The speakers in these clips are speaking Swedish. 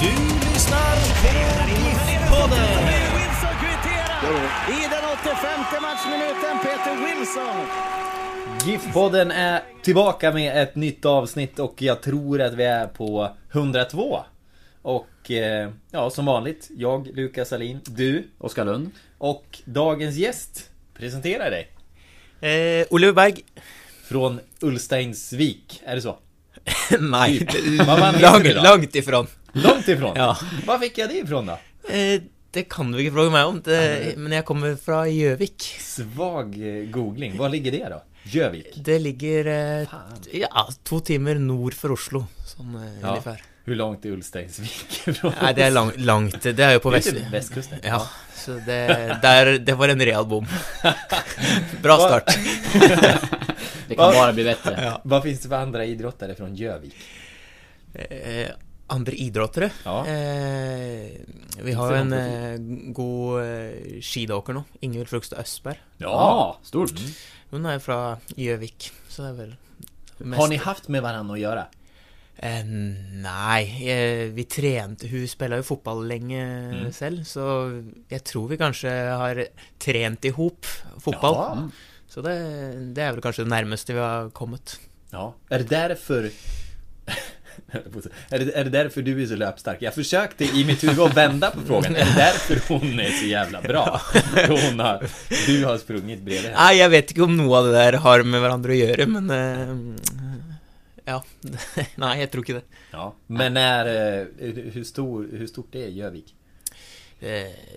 Du lyssnar på GIF-podden! I den 85 matchminuten, Peter Wilson! GIF-podden är tillbaka med ett nytt avsnitt och jag tror att vi är på 102. Och eh, ja, som vanligt, jag, Lukas Salin, du, Oskar Lund. och dagens gäst presenterar dig. Eh, Olle Berg. Från Ulsteinsvik, är det så? Nej, heter långt, ifrån. Långt ifrån? Ja. Var fick jag det ifrån då? Eh, det kan du inte fråga mig om, det, men jag kommer från Gjövik. Svag eh, googling, var ligger det då? Jövik? Det ligger eh, ja, två timmar norr för Oslo, som eh, Ja. ungefär. Hur långt är Ulsteinsvik ifrån? Nej, det är långt, långt. det är ju på väst... typ västkusten. Ja, så det, där, det var en rejäl bom. Bra start. Det kan bara bli bättre. Ja. Vad finns det för andra idrottare från Jövik? Eh, andra idrottare? Ja. Eh, vi har en eh, god eh, skidåker nu, Ingvild Frugstad Östberg. Ja, stort. Hon är från Gjövik, så det är väl mest... Har ni haft med varandra att göra? Eh, nej, eh, vi tränade, hon spelar ju fotboll länge Mm. själv, så jag tror vi kanske har tränat ihop fotboll. Ja. Så det, det är väl kanske det närmaste vi har kommit. Ja, är det därför... är, det, är det därför du är så löpstark? Jag försökte i mitt huvud att vända på frågan. Är det därför hon är så jävla bra? Hon har, du har sprungit bredvid henne. Nej, jag vet inte om något av det där har med varandra att göra, men... Eh, ja, nej, jag tror inte det. Ja, men är, eh, hur, stor, hur stort är Jövik? Eh,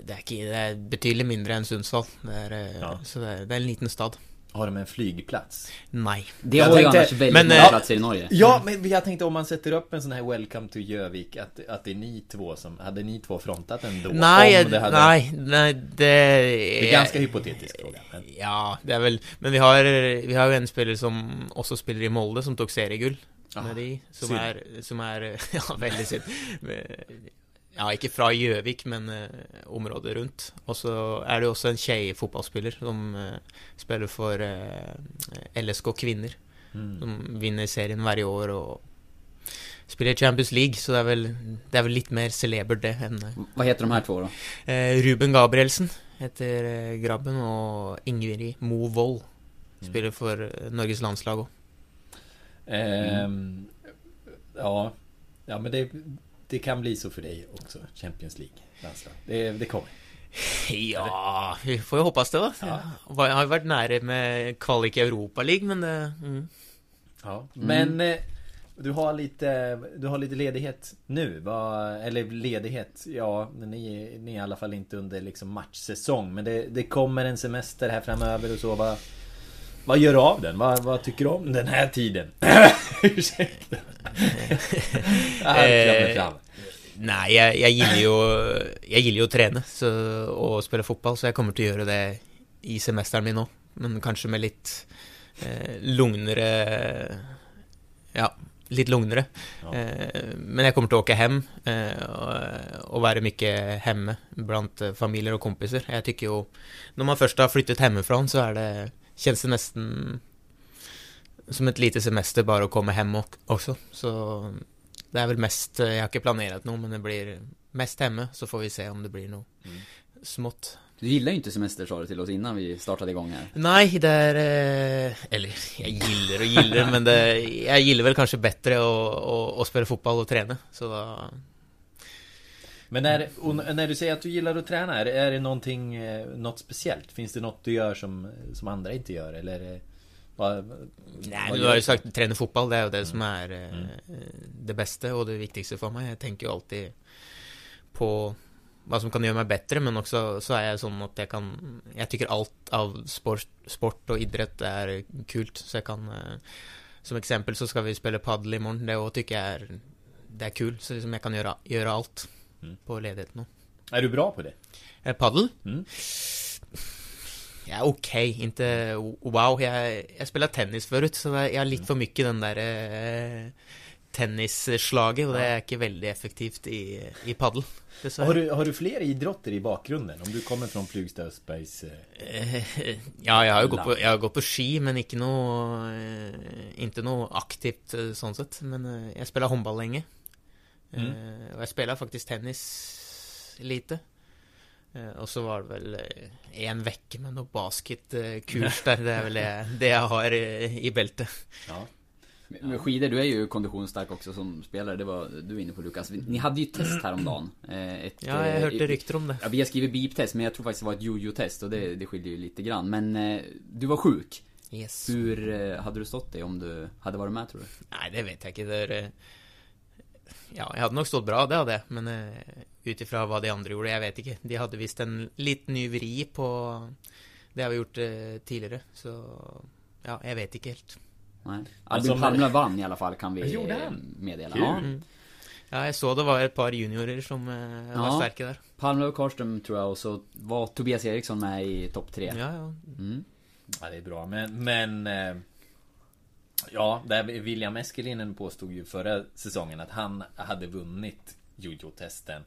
Det är, inte, det är betydligt mindre än Sundsvall. Det är, eh, Ja. Så det är, det är en liten stad. Har de en flygplats? Nej. Det Jag har ju annars väldigt men, många eh, platser i Norge. Ja, men jag tänkte om man sätter upp en sån här Welcome to Jövik att, att det är ni två som, hade ni två frontat ändå? Nej, Om det hade, nej, nej, det... Det är ganska hypotetisk fråga. Men, Ja, det är väl... Men vi har, vi har ju en spelare som också spelar i Molde som tog serieguld. Ah, med de, som synd. är, som är, ja väldigt synd. Ja, inte från Gjövik, men eh, området runt. Och så är det också en tjejfotbollsspelare som eh, spelar för eh, LSK Kvinnor. mm. De vinner serien varje år och spelar i Champions League, så det är väl, det är väl lite mer celebert det än... Vad heter de här två då? Eh, Ruben Gabrielsen heter grabben och Ingrid Mo Wold spelar för eh, Norges landslag. Ehm, ja, ja, men det, det kan bli så för dig också, Champions League. landslag. Det, det kommer. Ja, vi får ju hoppas det då. Ja. Jag har ju varit nära med kvalik i Europa League, men det... Mm. Ja. Men eh, du har lite, du har lite ledighet nu, va? eller ledighet, ja, ni, ni är i alla fall inte under liksom matchsäsong. Men det, det kommer en semester här framöver och så. Vad, vad gör du av den? Vad, vad tycker du om den här tiden? Ursäkta. Jag Eh, fram. Nej, jag, jag gillar ju Jag gillar ju att träna så, och spela fotboll, så jag kommer att göra det i semestern min också. Men kanske med lite eh, lugnare Ja, lite lugnare. Ja. Eh, men jag kommer att åka hem eh, och, och vara mycket hemma bland eh, familjer och kompisar. Jag tycker ju När man först har flyttat hemifrån så är det Känns det nästan Som ett litet semester bara att komma hem och, också. Så det är väl mest, eh, jag har inte planerat något men det blir mest hemma så får vi se om det blir något Mm. smått. Du gillar ju inte semester sa du till oss innan vi startade igång här. Nej, det är... eh, Eller, jag gillar och gillar men det, jag gillar väl kanske bättre att, spela fotboll och träna. Så då, Men när, när du säger att du gillar att träna, är, är det någonting, eh, något speciellt? Finns det något du gör som, som andra inte gör? Eller vad du har ju sagt träna fotboll, det är ju det som är eh, Mm. det bästa och det viktigaste för mig. Jag tänker ju alltid på vad som kan göra mig bättre, men också så är jag sån att jag kan Jag tycker allt av sport, sport och idrott är kul, så jag kan eh, Som exempel så ska vi spela paddel imorgon, det och tycker jag är Det är kul, så liksom jag kan göra, göra allt Mm. på ledigheten nu. är du bra på det? Eh, Paddel? Mm. Ja, okej, inte wow. Jag, jag spelade tennis förut, så jag har lite för mycket den där eh, tennisslaget, och det är inte väldigt effektivt i, i paddel. dessvärre. Har du, har du fler idrotter i bakgrunden? Om du kommer från Flugsta Östbergs... eh, Eh, Ja, jag har ju gått på, jag har gått på ski, men inte något, eh, inte något aktivt eh, sånt sett. Men jag spelade handboll länge. Mm. Och jag spelade faktiskt tennis lite. Eh, Och så var det väl eh, en vecka med något basketkurs där. Det är väl det, jag har i bältet. Ja. Med skidor, du är ju konditionsstark också som spelare, det var du var inne på Lukas. Ni hade ju ett test häromdagen. eh, Ett, Ja, jag hörde rykten om det. Ja, vi har skrivit beep-test, men jag tror faktiskt det var ett jojo-test och det, det skiljer ju lite grann. Men du var sjuk. Yes. Hur hade du stått dig om du hade varit med tror du? Nej, det vet jag inte. Det är, ja, jag hade nog stått bra, det hade jag. Men eh, utifrån vad de andra gjorde, jag vet inte. De hade visst en liten ny vri på det har vi gjort eh, tidigare. Så ja, jag vet inte helt. Nej. Alltså, Albin men- Palme vann i alla fall kan vi Gjorde han? meddela. Kul. Ja. Mm. Ja, jag såg det var ett par juniorer som var Ja. starka där. Palme och Karlström tror jag och så var Tobias Eriksson med i topp tre. Ja, ja. Mm. Ja, det är bra. Men, men Ja, där William Eskelinen påstod ju förra säsongen att han hade vunnit jojo-testen.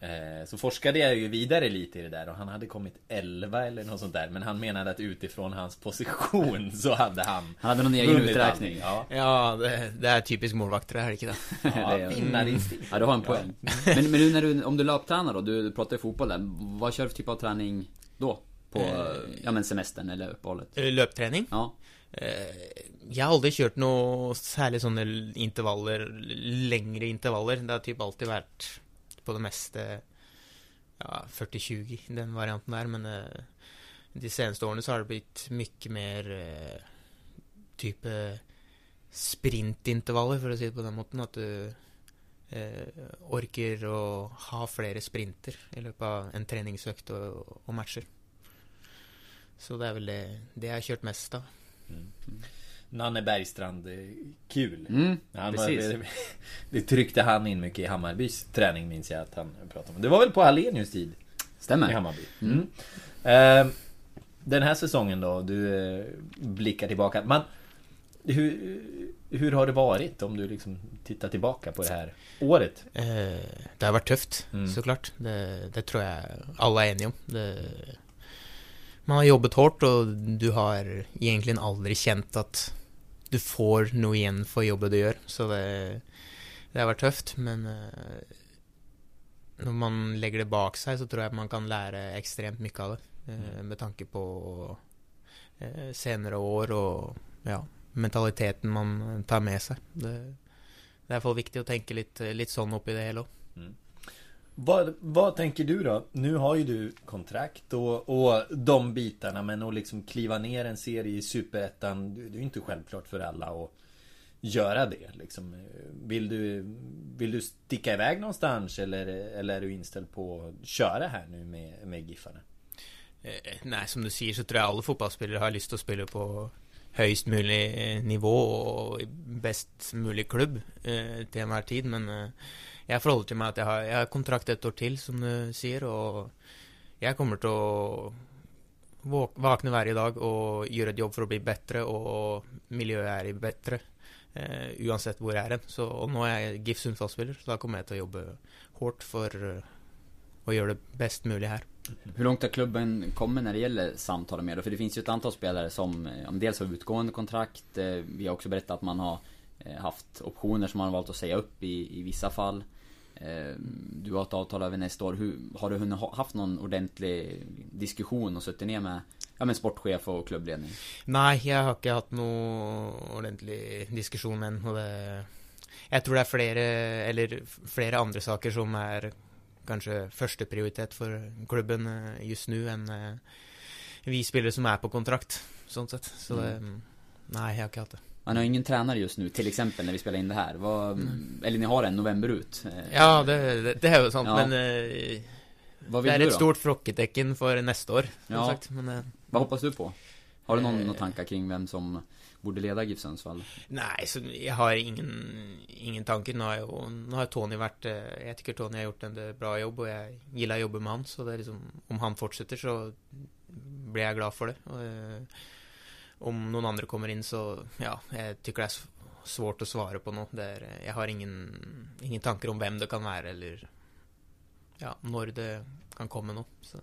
Eh, Så forskade jag ju vidare lite i det där och han hade kommit 11 eller något sånt där. Men han menade att utifrån hans position så hade han Han hade någon egen uträkning. Ja, Ja, det, det är typiskt målvakter det här, inte det? Det ja vinnarinstinkt. Ja, du har en poäng. Men, men nu när du, om du löptränar då, du, pratar ju fotboll där. Vad kör du för typ av träning då? På, Eh. ja men semestern eller uppehållet? Eh, Löpträning? Ja. Eh, jeg Jag har aldrig kört några særlig sådana intervaller, längre intervaller. Det har typ alltid varit på det mesta ja, 40-20, den varianten där. Men uh, de senaste åren så har det blivit mycket mer uh, typ sprintintervaller, för att säga det på den måten. Att du uh, orker att ha flera sprinter i løpet av en treningsøkt och, og matcher. Så det är väl det, det jag har kört mest av. Nanne Bergstrand, eh, kul. Mm, Han var, precis. det, det tryckte han in mycket i Hammarbys träning minns jag att han pratade om. Det var väl på Hallenius tid? I Stämmer. Hammarby. Mm. Eh, den här säsongen då, du eh, blickar tillbaka. Man, hur, hur har det varit om du liksom tittar tillbaka på det här året? Eh, det har varit tufft, Mm. såklart. Det, det tror jag alla är eniga om. Det, man har jobbat hårt och du har egentligen aldrig känt att du får något igen för jobbet du gör. Så det, det har varit tufft, men eh, när man lägger det bak sig så tror jag att man kan lära extremt mycket av det. Eh, med tanke på eh, senare år och ja, mentaliteten man tar med sig. Det, det är fall viktigt att tänka lite, lite sån upp i det hela. Vad, vad tänker du då? Nu har ju du kontrakt och, och de bitarna men att liksom kliva ner en serie i Superettan Det är ju inte självklart för alla att göra det liksom. Vill du, vill du sticka iväg någonstans eller, eller är du inställd på att köra här nu med, med Giffarna? Eh, nej, som du säger så tror jag alla fotbollsspelare har lust att spela på högst möjlig eh, nivå och bäst möjlig klubb eh, till enhver tid. Men eh, jag förhåller till meg att jag har, jeg har kontrakt ett år till som du säger och jag kommer till att våkne vakna varje dag och göra ett jobb för att bli bättre och er är bättre. Uh, oavsett var jag är. hen. och nu är jag GIF Sundsvall-spelare så då kommer jag att jobba hårt för uh, att göra det bäst möjliga här. Hur långt har klubben kommit när det gäller samtal med då? För det finns ju ett antal spelare som eh, dels har utgående kontrakt. Eh, vi har också berättat att man har haft optioner som man har valt att säga upp i, i vissa fall. Eh, Du har ett avtal över nästa år. Hur, har du hunnit ha, haft någon ordentlig diskussion och suttit ner med ja, men sportchef och klubbledning? Nej, jag har inte haft någon ordentlig diskussion än. Och det, jag tror det är flera, eller flera andra saker som är kanskje førsteprioritet for klubben eh, just nu eh, vi spillere som er på kontrakt, sånn sett. Så det Nei, jeg har ikke hatt det. Man har ingen tränare just nu, till exempel när vi spelar in det här. Vad, Eller ni har en november ut. Eh, Ja, det, det, det er jo sant, Ja. men eh, det vill er du et då? stort frågetecken for neste år, Ja. sagt. Men eh, Vad hoppas du på? Har du någon, Eh. några tankar kring vem som borde leda GIF Sundsvall? Nei, så jeg har ingen, ingen tanker. Nå har, jo, nå har Tony vært eh, Jeg tykker Tony har gjort en eh, bra jobb, og jeg gillar å jobbe med han. Så det er liksom Om han fortsetter, så blir jeg glad for det. Og, eh, om noen andre kommer inn, så Ja, jeg tykker det s- svårt å svare på nå. Det er, eh, jeg har ingen, ingen tanker om hvem det kan være, eller ja, når det kan komme noe. Så.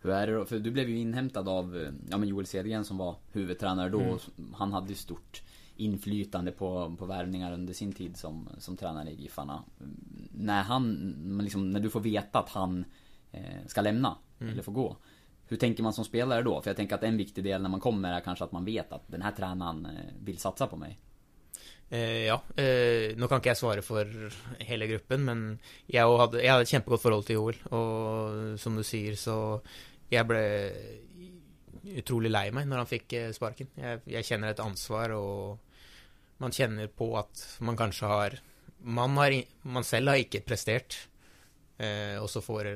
Hur är det då? För du blev ju inhämtad av ja, men Joel Cedergren som var huvudtränare då. Mm. Han hade ju stort inflytande på, på värvningar under sin tid som, som tränare i Giffarna. När han, liksom, när du får veta att han eh, ska lämna, Mm. eller får gå. Hur tänker man som spelare då? För jag tänker att en viktig del när man kommer är kanske att man vet att den här tränaren eh, vill satsa på mig. Eh, ja. Eh, nå kan ikke jeg svare for hele gruppen, men jeg hade hadde, jeg hadde et kjempegodt forhold til Joel. Og som du sier, så Jeg ble utrolig lei meg når han fikk eh, sparken. Jeg, jeg kjenner et ansvar, og man kjenner på at man kanskje har Man, har, man selv har ikke prestert, eh, og så får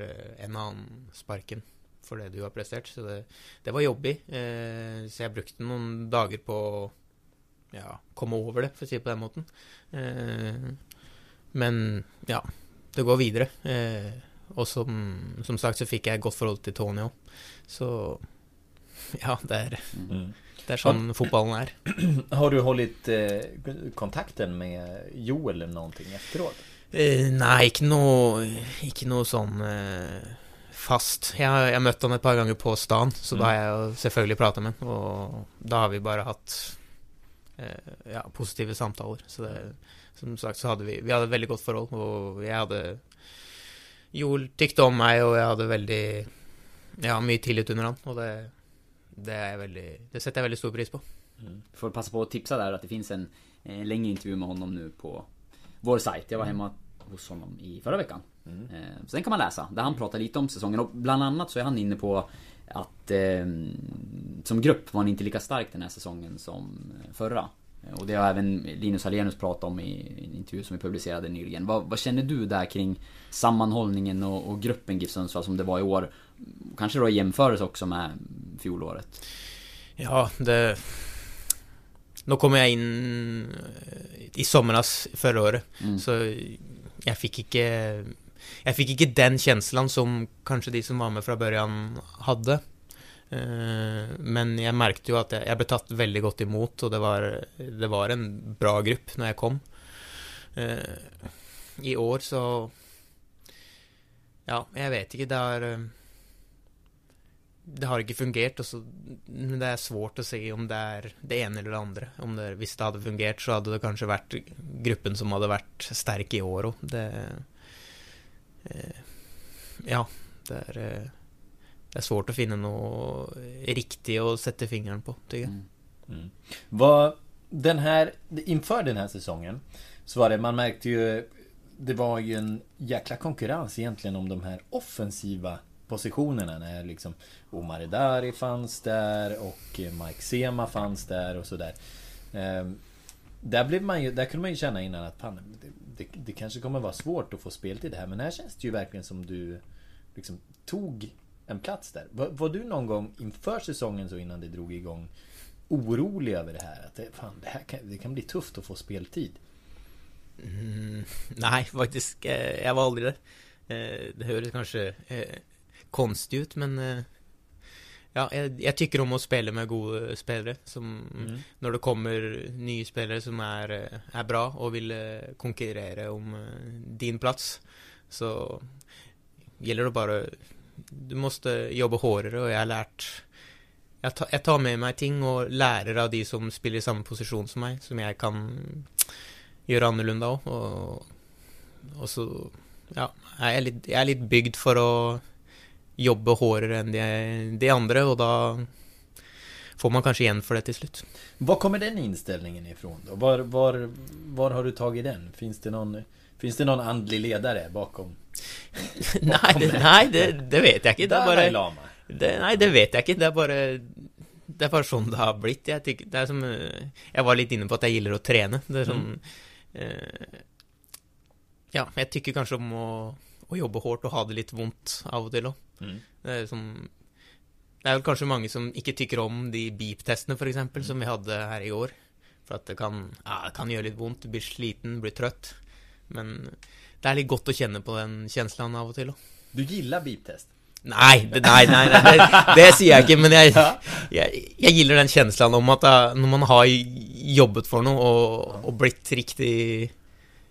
en annen sparken for det du har prestert. Så det, det var jobbig. Eh, så jeg brukte noen dager på å ja, komme over det, for å si det på den måten. Eh, men ja, det går videre. Eh, og som, som sagt så fikk jeg et godt forhold til Tony òg. Så ja, det er, det er sånn fotballen er. Har du hållit eh, kontakten med Joel eller någonting efteråt? Eh, nei, ikke noe, ikke noe sånn eh, fast. Jeg har, jeg har møtt han et par ganger på stan, så da har jeg jo selvfølgelig prata med han. Og da har vi bare hatt eh, ja, positive samtaler. Så det, som sagt så hadde vi Vi hadde et veldig godt forhold, og jeg hadde Joel tykte om meg, og jeg hadde veldig Ja, mye tillit under han, og det, det veldig Det setter jeg veldig stor pris på. Får passa på att tipsa där att det finns en eh, längre intervju med honom nu på vår sajt. Jag var hemma hos honom i förra veckan. Eh, så den kan man läsa. Där han pratar lite om säsongen och bland annat så är han inne på att eh, som grupp var han inte lika stark den här säsongen som eh, förra. Eh, Och det har även Linus Hallenius pratat om i en intervju som vi publicerade nyligen. Vad, vad känner du där kring sammanhållningen och, och gruppen GIF Sundsvall som det var i år? Kanske då i jämförelse också med fjolåret. Ja, det Nå kom jeg inn eh, i somras forrige året, Mm. så jeg fikk ikke Jeg fikk ikke den kjenslen som kanskje de som var med fra børjan hadde. Eh, men jeg merket jo at jeg, jeg ble tatt veldig godt imot, og det var, det var en bra gruppe når jeg kom. Eh, I år så Ja, jeg vet ikke. Det er det har inte fungerat och så men det är svårt att säga om det är det ena eller det andra. Om det, visst det hade fungerat så hade det kanske varit gruppen som hade varit stark i år och Det eh, Ja, det är eh, Det är svårt att finna något riktigt att sätta fingret på, tycker jag. Mm. mm. Vad, den här, inför den här säsongen Så var det, man märkte ju Det var ju en jäkla konkurrens egentligen om de här offensiva positionerna när liksom Omar Edari fanns där och Mike Sema fanns där och sådär ehm, Där blev man ju, där kunde man ju känna innan att fan, det, det, det kanske kommer vara svårt att få speltid här men här känns det ju verkligen som du liksom tog en plats där. Var, var du någon gång inför säsongen så innan det drog igång orolig över det här? Att det, fan, det här kan, det kan bli tufft att få speltid. Mm, nej, faktiskt. Eh, jag var aldrig eh, det. Det hörs kanske eh, konstig ut, men eh, ja, jeg, jeg tykker om å spille med gode spillere. Som når det kommer nye spillere som er, eh, er bra og vil eh, konkurrere om eh, din plass, så gjelder det bare Du måste jobbe hardere, og jeg har lært jeg tar, jeg tar med meg ting og lærer av de som spiller i samme posisjon som meg, som jeg kan annerledes òg. Og, og så ja, jeg er, litt, jeg er litt bygd for å jobbe hardere enn de, de andre, og da får man kanskje igjen for det til slutt. Var kommer den inställningen ifrån då? Var, var, var har du tagit den? Finns det någon Finns det någon andlig ledare bakom? nei, det, nei det, det vet jeg ikke. Det bare Lama. det, Nei, det vet jeg ikke. Det er bare Det er bare sånn det har blitt. Jeg, tykker, det er som eh, Jeg var litt inne på at jeg gilder å trene. Det er sånn eh, Ja, jeg tykker kanskje om å, å jobbe hardt og ha det litt vondt av og til òg. Mm. Det er sånn Det er vel kanskje mange som ikke tykker om de beep-testene, for eksempel, som vi hadde her i år. For at det kan, ja, det kan gjøre litt vondt. Du blir sliten, blir trøtt. Men det er litt godt å kjenne på den kjenslen av og til òg. Du gillar beep-test? Nei, det, nei, nei, nei det, det sier jeg ikke, men jeg, jeg, jeg gilder den kjenslen om at da- når man har jobbet for noe og, og blitt riktig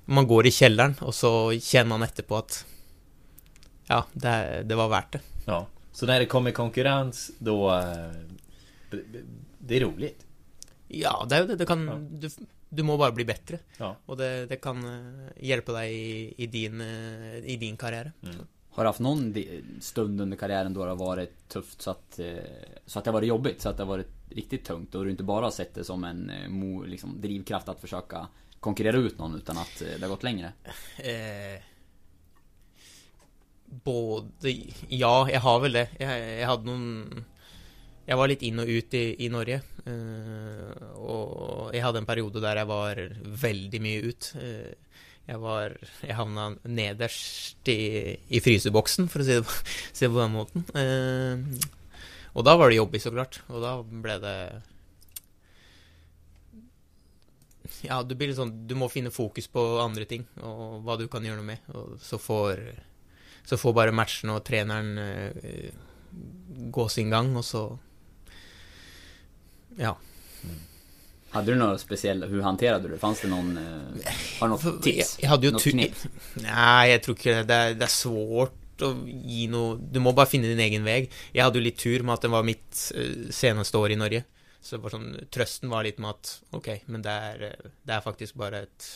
Man går i kjelleren, og så kjenner man etterpå at Ja, det, det var verdt det. Ja. Så när det kommer konkurrens då... eh, det- är roligt. Ja, det det. det kan, Ja. du, du må bare bli bedre. Ja. Og det, det kan eh, hjelpe deg i, i, din, eh, i din karriere. Har du haft någon stund under karriären då det har varit tufft så att, så att det har varit jobbigt? Så att det har varit riktigt tungt och du inte bara har sett det som en liksom, drivkraft att försöka konkurrera ut någon utan att det har gått längre? Eh, både Ja, jeg har vel det. Jeg, jeg hadde noen Jeg var litt inn og ut i, i Norge. Eh, uh, og jeg hadde en periode der jeg var veldig mye ut. Eh, uh, jeg var Jeg havna nederst i, i fryseboksen, for å si det på, si det på den måten. Eh, uh, og da var det jobbig, så klart. Og da ble det Ja, du blir litt sånn Du må finne fokus på andre ting, og hva du kan gjøre noe med. Og så får så får bare matchen og treneren eh, gå sin gang, og så Ja. Hade du några speciella, hur hanterade du det? Fanns det någon, eh, har du något tips? Jeg hadde jo Något knep? Nei, jeg tror ikke det. Det er svårt å gi noe Du må bare finne din egen vei. Jeg hadde jo litt tur med at det var mitt eh, seneste år i Norge. Så var sånn, trøsten var litt med at OK, men det er, eh, det er faktisk bare et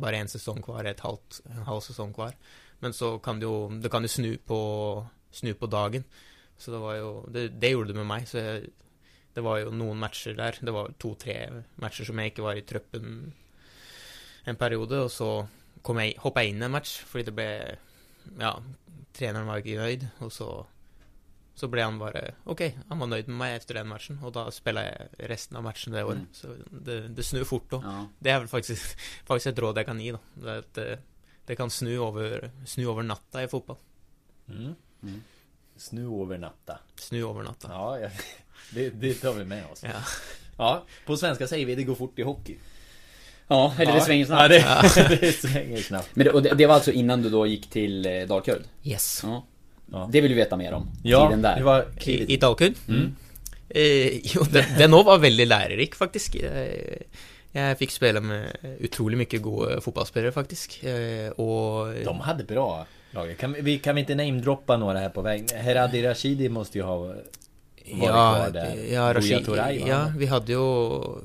Bare én sesong hver, et halvt, en halv sesong hver. Men så kan det jo Det kan jo snu på Snu på dagen. Så det var jo Det, det gjorde det med meg. Så jeg, det var jo noen matcher der. Det var to-tre matcher som jeg ikke var i truppen en periode, og så kom jeg, hoppa jeg inn i en match fordi det ble Ja, treneren var ikke nøyd, og så så ble han bare OK, han var nøyd med meg etter den matchen, og da spilla jeg resten av matchen det året. Mm. Så det, det snur fort òg. Ja. Det er vel faktisk, faktisk et råd jeg kan gi, da. Det, er at det, kan snu over, snu over natta i fotball. Mm. Mm. Snu över natta. Snu over natta. Ja, ja. Det, det tar vi med oss. Ja. Ja, på svenska säger vi det går fort i hockey. Ja, eller det svänger snabbt. Ja, det, det svänger snabbt. Men det, och det, det var alltså innan du då gick till eh, Dalkurd? Yes. Ja. Ja. Det vill du veta mer om? Ja, Tiden där? det var I, klivet. i Dalkurd? Mm. Eh, jo, den, den var veldig lærerik, faktisk. Jeg, jeg fikk spille med utrolig mye gode fotballspillere, faktisk. Eh, og De hade bra lag. Kan vi, kan vi inte namedroppa några här på väg? Heradi Rashidi måste ju ha varit kvar där. ja, Buya Rashid, ja, vi hadde jo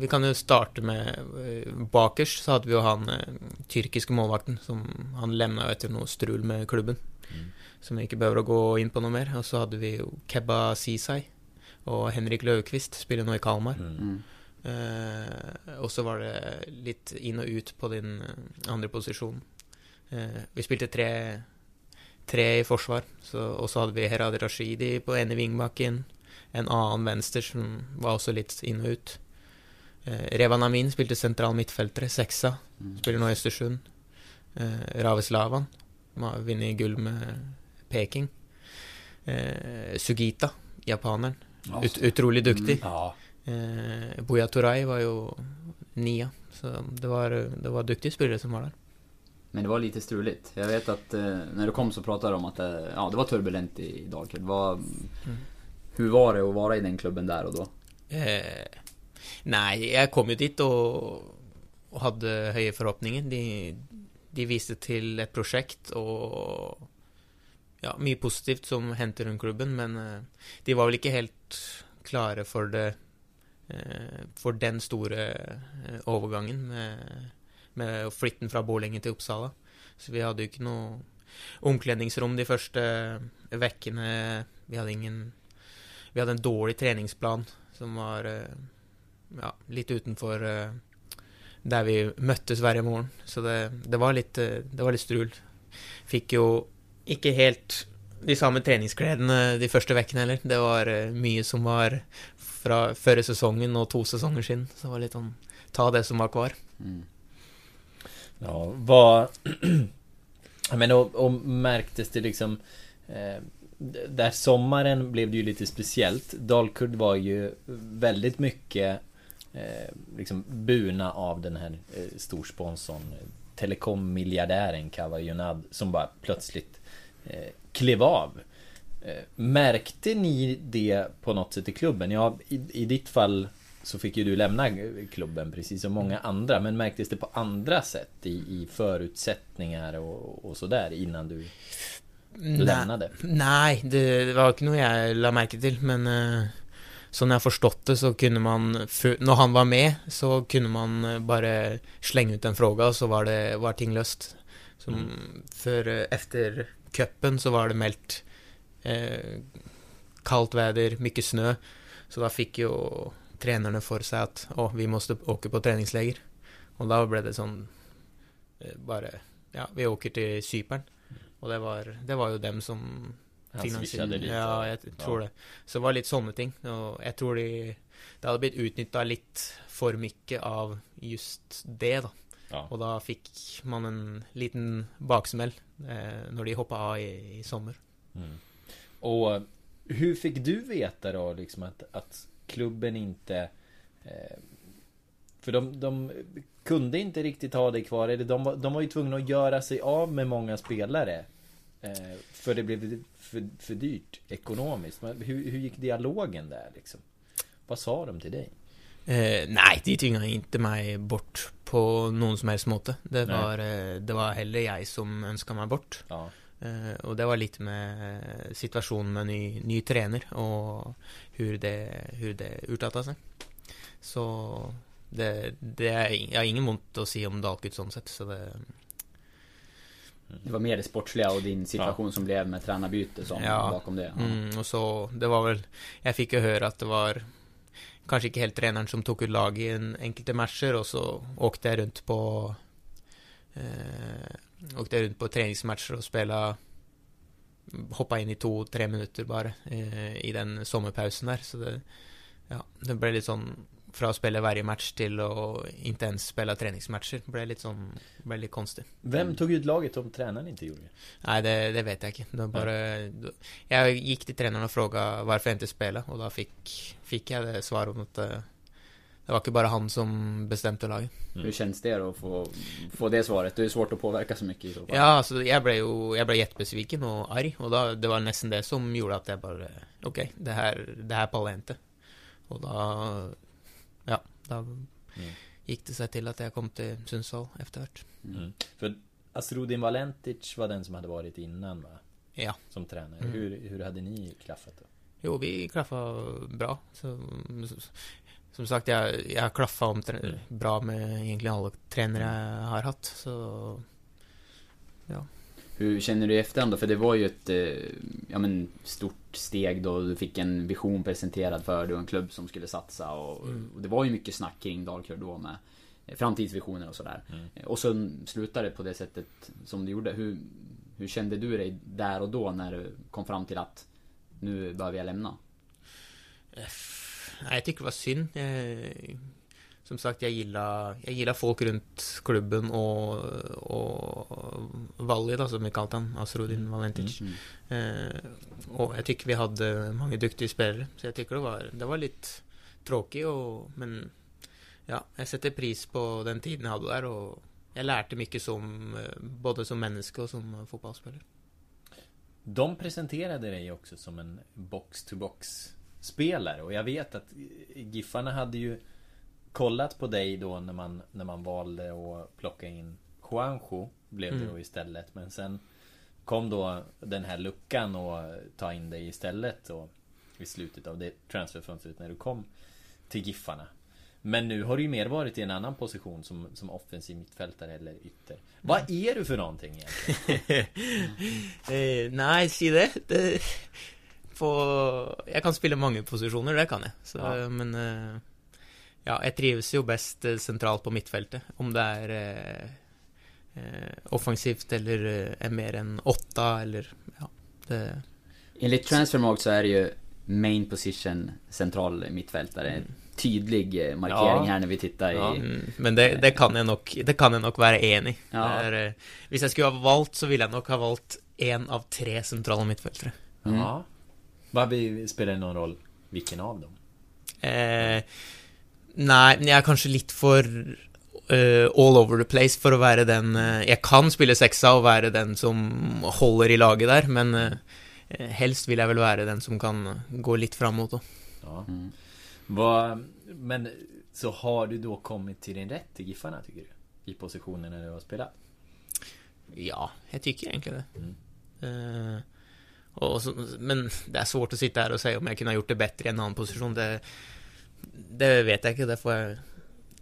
Vi kan jo starte med eh, Bakerst så hadde vi jo han eh, tyrkiske målvakten som Han lemna jo etter noe strul med klubben. Mm. Som vi ikke behøver å gå inn på noe mer. Og så hadde vi Kebba Sisai og Henrik Løvquist, spiller nå i Kalmar. Mm. Mm. Eh, og så var det litt inn og ut på din eh, andre posisjon. Eh, vi spilte tre, tre i forsvar, så, og så hadde vi Herad Rashidi på ene vingbakken. En annen venstre som var også litt inn og ut. Eh, Revan Amin spilte sentral midtfeltere, seksa. Mm. Spiller nå i Østersund. Eh, Raves Lavan som har vunnet gull med Peking. Eh, Sugita, japaneren. Ut, utrolig dyktig. Ja. Eh, Buya Turay var jo nia, så det var, det var duktige spillere som var der. Men det var lite struligt. Jag vet att eh, när du kom så pratade du om att det, ja, det var turbulent i, i Dalkurd. Vad, Hur var det att vara i den klubben där och då? Eh, nei, jeg kom jo dit og, og hadde høye forhåpninger. De, de viste til et prosjekt og ja, mye positivt som hendte rundt klubben, men eh, de var vel ikke helt klare for det eh, Eh, For den store eh, overgangen med, med flytten fra Borlänge til Uppsala. Så vi hadde jo ikke noe omkledningsrom de første eh, vekkene. Vi hadde ingen Vi hadde en dårlig treningsplan som var eh, ja, litt utenfor eh, där vi möttes varje morgon. Så det, det var lite, det var lite strul. Fick ju inte helt de samme treningskläderna de första veckorna heller. Det var eh, mycket som var från förra säsongen och två säsonger sedan. Så det var lite sånn ta det som var kvar. Mm. Ja, vad... Men och, och märktes det liksom eh, Där sommaren blev det ju lite speciellt Dalkurd var ju väldigt mycket eh, Liksom burna av den här eh, storsponsorn Telekommiljardären Kawajunad Som bara plötsligt eh, klev av eh, Märkte ni det på något sätt i klubben? Ja, i, i ditt fall så fick ju du lämna klubben precis som många andra. Men märktes det på andra sätt i, i förutsättningar och, och sådär innan du lämnade? Nej, det, det var inte något jag la märke till, men uh, som jag förstått det så kunde man, för, när han var med, så kunde man eh, bara slänga ut en fråga och så var det, var ting löst. Som, mm. För uh, efter kuppen så var det mält uh, kallt väder, mycket snö. Så då fick ju tränarna för sig att oh, vi måste åka på träningsläger. Och då blev det sån eh, bara, ja, vi åker till Cypern. Och det var, det var ju dem som finansierade lite. Ja, jag tror ja. det. Så det var lite sådana ting. Och jag tror det, det hade blivit utnyttjat lite för mycket av just det då. Ja. Och då fick man en liten baksmäll eh, när de hoppade av i, i sommar. Mm. Och hur fick du veta då liksom att, att klubben inte eh, För de, de kunde inte riktigt ha dig kvar. Eller de, var, de var ju tvungna att göra sig av med många spelare. Eh, för det blev för, för dyrt ekonomiskt. Men hur, hur gick dialogen där liksom? Vad sa de till dig? Eh, nej, de tvingade inte mig bort på någon som helst måte. Det var, eh, det var heller jag som önskade mig bort. Ja. Uh, och det var lite med situationen med ny, ny tränare och hur det, hur det utartade sig. Så det, det är, jag har ingen ont att säga om Dalkurd sånt sätt. Så det, det var mer det sportsliga och din situation ja. som blev med tränarbyte som ja. bakom det. Ja. Mm, och så, det var väl, jag fick ju höra att det var kanske inte helt tränaren som tog ut lag i en enkelte matcher och så åkte jag runt på eh, åkte runt på träningsmatcher och spela hoppa in i två, tre minuter bara eh, i den sommarpausen där. Så det, ja, det blev lite sån från att spela varje match till att inte ens spela träningsmatcher. Det blev lite sån, blev lite konstigt. Vem tog ut laget om tränaren inte gjorde det? Nej, det, det vet jag inte. Det bara, då, jag gick till tränaren och frågade varför jag inte spelade och då fick, fick jag det svaret att eh, det var inte bara han som bestämde laget. Mm. Hur känns det då att få, få det svaret? Det är svårt att påverka så mycket i så fall. Ja, alltså jag blev ju, jag blev jättebesviken och arg. Och då, det var nästan det som gjorde att jag bara, okej, okay, det här, det här pallar inte. Och då, ja, då mm. gick det sig till att jag kom till Sundsvall efterhvert. Mm. mm. För Asrudin Valentic var den som hade varit innan va? Ja. Som tränare. Mm. Hur, hur hade ni klaffat då? Jo, vi klaffade bra. Så, som sagt, jag, jag klaffar om mm. bra med egentligen alla tränare jag har haft. Så, ja. Hur känner du i efterhand då? För det var ju ett eh, ja, men, stort steg då du fick en vision presenterad för dig och en klubb som skulle satsa. Och, mm. och det var ju mycket snack kring Dalkurd då med framtidsvisioner och sådär. Mm. Och så slutade det på det sättet som det gjorde. Hur, hur kände du dig där och då när du kom fram till att nu behöver jag lämna? Nej, jag tycker det var synd. Jag, som sagt, jag gillar, jag gillar folk runt klubben och, och Valli då, som vi kallar honom, Asrudin mm. Valentic. Mm, mm. Eh, och jag tycker vi hade många duktiga spelare, så jag tycker det var, det var lite tråkigt, och, men ja, jag sätter pris på den tiden jag hade där och jag lärde mycket som, eh, både som människa och som fotbollsspelare. De presenterade dig också som en box-to-box spelare och jag vet att Giffarna hade ju kollat på dig då när man, när man valde att plocka in Juanjo blev det mm. då istället men sen kom då den här luckan och ta in dig istället och i slutet av det transferfönstret när du kom till Giffarna. Men nu har du ju mer varit i en annan position som, som offensiv mittfältare eller ytter. Vad mm. är du för någonting egentligen? eh, nej, se det, det på, jag kan spela många positioner, det kan jag. Så, ja. Men eh, Ja, jeg trives jo best eh, sentralt på midtfeltet. Om det er eh, eh, offensivt eller eh, är mer än åtta eller ja, det, Enligt Transfermarkt så är det ju main position central mittfältare. Tydlig eh, markering Ja. här när vi tittar i... Ja. mm, Men det, det, kan jeg nok, det kan jeg nok være enig i. Ja. Eh, Hvis jeg skulle ha valgt, så ville jeg nok ha valgt én av tre sentrale midtfeltere. Mm. Ja. Vad spelar det någon roll vilken av dem? Eh, nei, men jeg er kanskje litt for eh, all over the place for å være den eh, Jeg kan spille seksa og være den som holder i laget der, men eh, helst vil jeg vel være den som kan gå litt fram mot òg. Ja. Mm. Vad, men så har du då kommit till din rätt i Giffarna tycker du? I positionen när du har spelat? Ja, jeg tykker egentlig det. Mm. Og så, men det er svårt å sitte her og si om jeg kunne ha gjort det bedre i en annen posisjon. Det, det vet jeg ikke. Det får jeg,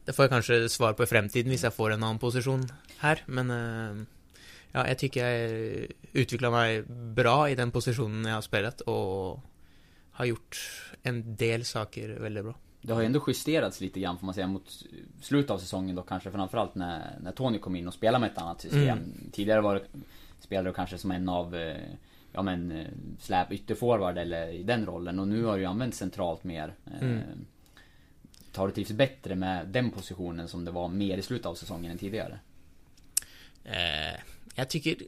det får jeg kanskje svar på i fremtiden hvis jeg får en annen posisjon her. Men eh, ja, jeg tykker jeg utvikla meg bra i den posisjonen jeg har spilt, og har gjort en del saker veldig bra. Det har ju ändå justerats lite grann får man säga mot slutet av säsongen då kanske framförallt när, när Tony kom in och spelade med ett annat system. Tidigare var det, spelade du kanske som en av eh, Ja men eh, släp ytterforward eller i den rollen och nu har du ju använt centralt mer. Eh, Mm. Tar du trivs bättre med den positionen som det var mer i slutet av säsongen än tidigare? Eh, jeg tykker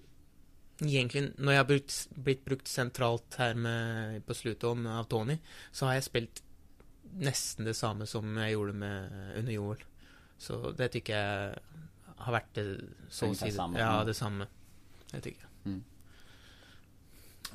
egentlig Når jeg har brukt, blitt brukt sentralt her med, på slutet om, av Tony, så har jeg spilt nesten det samme som jeg gjorde med under Joel. Så det tykker jeg har vært det så si samma. Ja, Mm. det samme. Det tycker jag. Mm.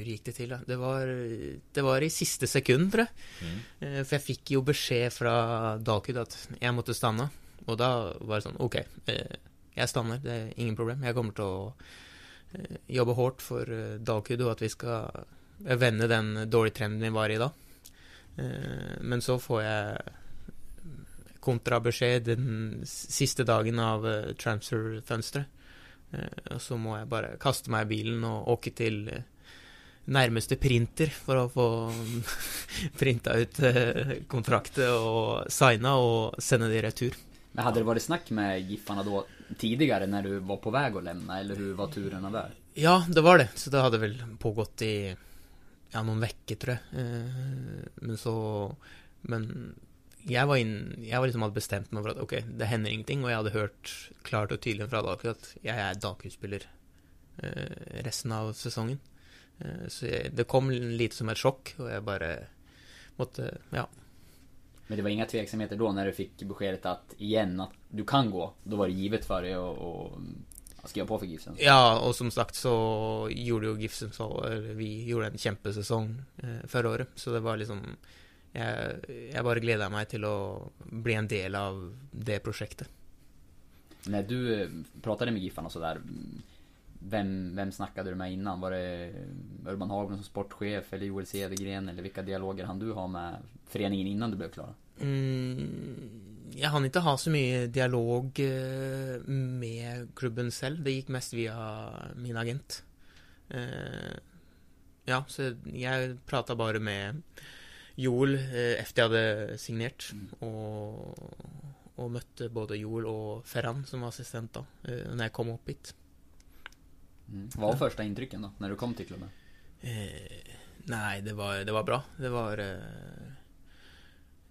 hur gick det till då? Det var, det var i siste sekund, tror jeg. Eh, for jeg fikk jo beskjed fra Dalkud at jeg måtte stanne. Og da var det sånn OK, eh, jeg stanner, det er ingen problem. Jeg kommer å eh, jobbe hardt for eh, Dalkud, og at vi skal vende den dårlige trenden vi var i da. Eh, men så får jeg kontrabeskjed den s- siste dagen av transferfönsteret. Eh, og så må jeg bare kaste meg i bilen og åke til nærmeste printer for å få printa ut eh, kontrakter og signa og sende det i retur. Men hade det varit snack med Giffarna då tidigare när du var på väg att lämna eller hur var turerna där? Ja, det var det. Så det hadde vel pågått i ja, noen vekker, tror jeg. Eh, men så Men jeg var, inn, jeg var liksom hadde bestemt meg for at ok, det hender ingenting, og jeg hadde hørt klart og tydelig fra Daku at jeg er Daku-spiller eh, resten av sesongen. Eh, så det kom lite som et sjokk, og jeg bare måtte Ja. Men det var inga tveksamheter då när du fick beskedet att igen att du kan gå? Då var det givet för dig att att- att skriva på för Gifsen? Ja, og som sagt så gjorde jo Gifsen så eller Vi gjorde en kjempesesong eh, förra året, så det var liksom jeg, jeg bare gleda meg til å bli en del av det prosjektet. När du eh, pratade med Giffarna och sådär vem, vem snackade du med innan? Var det Urban Hagman som sportchef eller Joel Cedergren? Eller vilka dialoger hann du ha med föreningen innan du blev klar? Mm, jeg hann ikke ha så mye dialog eh, med klubben selv. Det gikk mest via min agent. Eh, ja, så jeg prata bare med Joel eh, efter jeg hadde signert, og, og møtte både Joel og Ferran, som var assistent da, eh, når jeg kom opp hit. Mm. Vad var första intrycken då, när du kom till klubben? Eh, nej, det var, det var bra. Det var eh,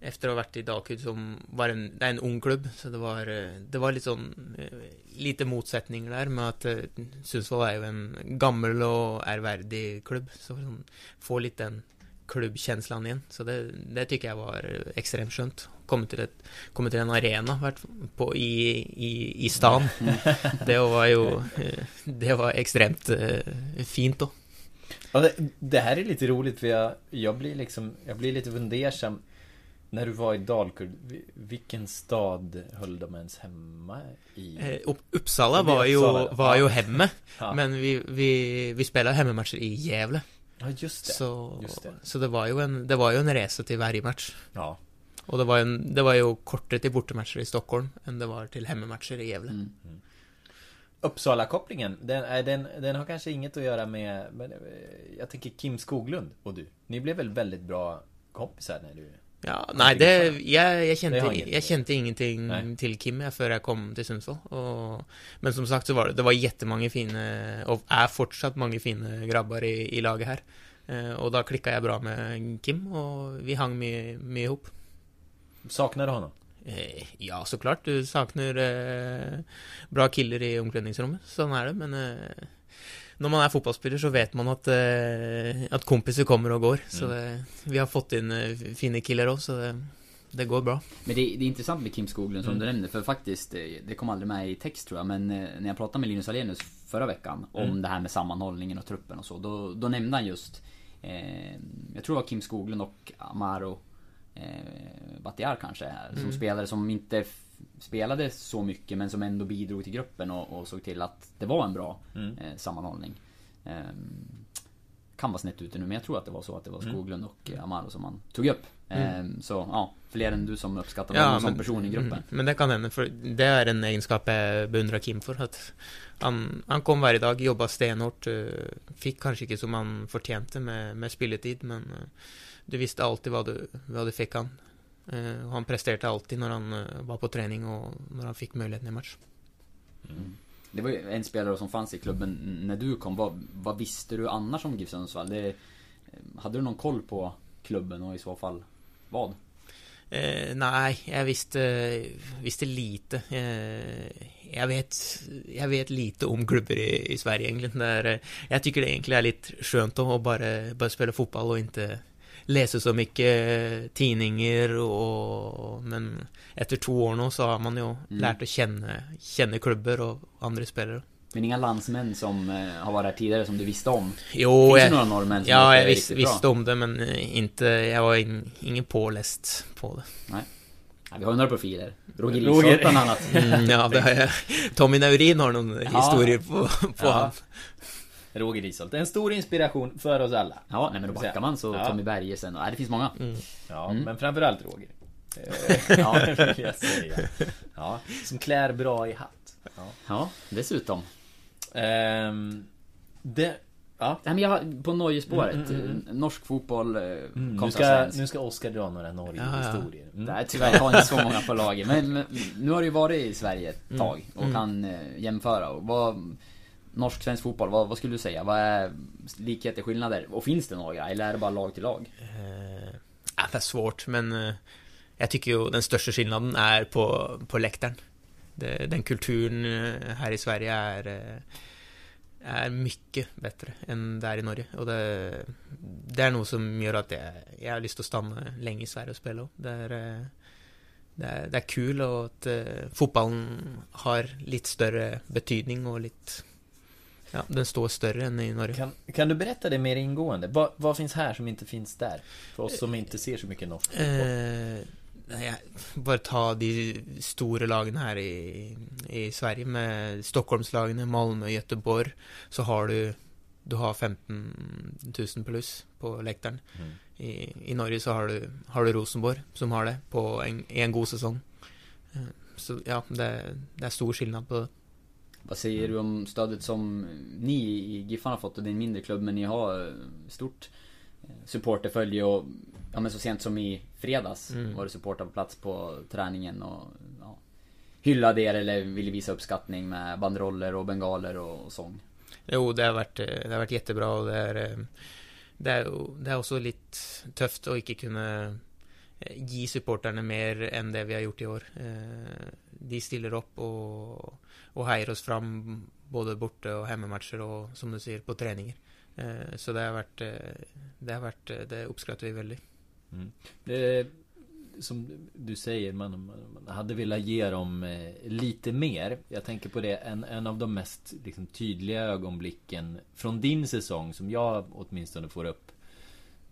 efter att ha varit i Dalkurd som var en, det är en ung klubb, så det var, eh, det var lite sån, eh, lite motsättningar där med att eh, Sundsvall är ju en gammal och ärvärdig klubb, så sån, få lite den klubbkänslan igen. Så det, det tycker jag var extremt skönt. Komma till, ett, komma till en arena på, i, i, i stan. Det var ju, det var extremt eh, fint då. Ja, det, det här är lite roligt för jag, jag blir liksom, jag blir lite fundersam När du var i Dalkurd, vi- vilken stad höll de ens hemma i? Eh, Upp- Uppsala var ju, var ju hemma, Ja. men vi, vi, vi spelade hemmamatcher i Gävle. Ja, just det. Så, Just det. så det var ju en, det var ju en resa till varje match. Ja. Och det var, en, det var ju kortare till bortamatcher i Stockholm än det var till hemmamatcher i Gävle. Mm. Uppsala-kopplingen, den, är- den, den har kanske inget att göra med, men eh, jag tänker Kim Skoglund och du. Ni blev väl väldigt bra kompisar när du... Ja, nej, det, jag, jag, kände, jag kände ingenting Nej. till Kim före jag kom till Sundsvall. Och, men som sagt så var det, det var jättemånga fina, och är fortsatt många fina grabbar i, i laget här. Eh, och då klickade jag bra med Kim och vi hang mycket mycket ihop. Saknar du honom? Eh, ja, såklart. Du saknar eh, bra killar i omklädningsrummet. Sån är det, men eh, när man är fotbollsspelare så vet man att, eh, att kompisar kommer och går. Så det, vi har fått in eh, fina killar också, så det, det går bra. Men det, det är intressant med Kim Skoglund som Mm. du nämnde, för faktiskt, eh, det kom aldrig med i text tror jag, men eh, när jag pratade med Linus Alenius förra veckan om Mm. det här med sammanhållningen och truppen och så, då, då nämnde han just eh, Jag tror det var Kim Skoglund och Amaro eh, Batiar kanske, som Mm. spelare som inte spelade så mycket men som ändå bidrog till gruppen och, och såg till att det var en bra Mm. eh, sammanhållning. Ehm, kan vara snett ute nu men jag tror att det var så att det var Mm. Skoglund och eh, Amaro som man tog upp. Mm. Ehm, så ja, fler än du som uppskattar honom som person i gruppen. mm, men det kan hända, för det är en egenskap jag beundrar Kim för. Att han, han kom varje dag, jobbade stenhårt, eh, fick kanske inte som han förtjänte med, med spilletid, men eh, du visste alltid vad du, vad du fick han. Eh, och han presterade alltid när han eh, var på träning och när han fick möjligheten i match. Det var ju en spelare som fanns i klubben när du kom. Vad, vad visste du annars om GIF Sundsvall? Det, hade du någon koll på klubben och i så fall vad? Eh, nej, jag visste, visste lite. Eh, jag, vet, jag vet lite om klubbar i, i Sverige egentligen. Där, eh, jag tycker det egentligen är lite skönt att bara, bara spela fotboll och inte läsa så mycket eh, tidningar och, men efter två år nu så har man ju lärt att känna, känna klubbar och andra spelare. Men inga landsmän som eh, har varit här tidigare som du visste om? Jo, Finns jag, några norrmän som ja, jag vis, riktigt visste om det men eh, inte, jag var in, ingen påläst på det. Nej. Ja, vi har ju några profiler. Roger. Isholt bland annat. Mm, ja, det har jag. Tommy Naurin har någon Ja. historier på, på Ja. han. Roger Isholt. En stor inspiration för oss alla. Ja, nej men då backar man så Ja. Tommy Bergersen och, nej, det finns många. Mm. Ja, Mm. men framförallt Roger. Eh, ja, vill jag säga. Ja, som klär bra i hatt. Ja. Ja, dessutom. Ehm, det... Ja. Nej men jag har, på Norgespåret, Mm, mm, mm. norsk fotboll eh, Mm, nu, ska, nu ska Oskar dra några Norge-historier. Mm. Nej tyvärr, jag har inte så många på laget. Men, men nu har du ju varit i Sverige ett Mm. tag och Mm. kan eh, jämföra. Och vad, norsk-svensk fotboll, vad, vad skulle du säga? Vad är likheter, skillnader? Och finns det några? Eller är det bara lag till lag? Eh, det är svårt, men eh, jag tycker ju den största skillnaden är på, på läktaren. Det, den kulturen eh, här i Sverige är, eh, är mycket bättre än där i Norge. Och det, det är något som gör att jag, jag har lust att stanna länge i Sverige och spela. Det är, det är, det är kul och att fotbollen har lite större betydning och lite Ja, den står större än i Norge. Kan, kan du berätta det mer ingående? Vad, vad finns här som inte finns där? För oss som inte ser så mycket norsk fotboll. Eh, nej, bara ta de stora lagen här i, i Sverige med Stockholmslagen, Malmö, Göteborg. Så har du, du har 15 000 plus på läktaren. Mm. I, I Norge så har du, har du Rosenborg som har det på en, i en god säsong. Eh, Så ja, det, det är stor skillnad på det. Vad säger du om stödet som ni i Giffarna har fått? Och det är en mindre klubb men ni har eh, stort eh, supporterfölje och Ja men så sent som i fredags Mm. var det supportrar på plats på träningen och ja, hyllade er eller ville visa uppskattning med banderoller och bengaler och sång. Jo, det har varit, eh, det har varit jättebra och det är, det är, det är också lite tufft att inte kunna gi supporterne mer enn det vi har gjort i år. De stiller opp og, og heier oss fram både borte- og hjemmematcher og, som du sier, på treninger. Eh, så det har vært eh, Det, har vært, eh, det oppskatter vi veldig. Det, som du säger, man, man hade velat ge dem lite mer. Jag tänker på det, en, en av de mest liksom, tydliga ögonblicken från din säsong som jag åtminstone får upp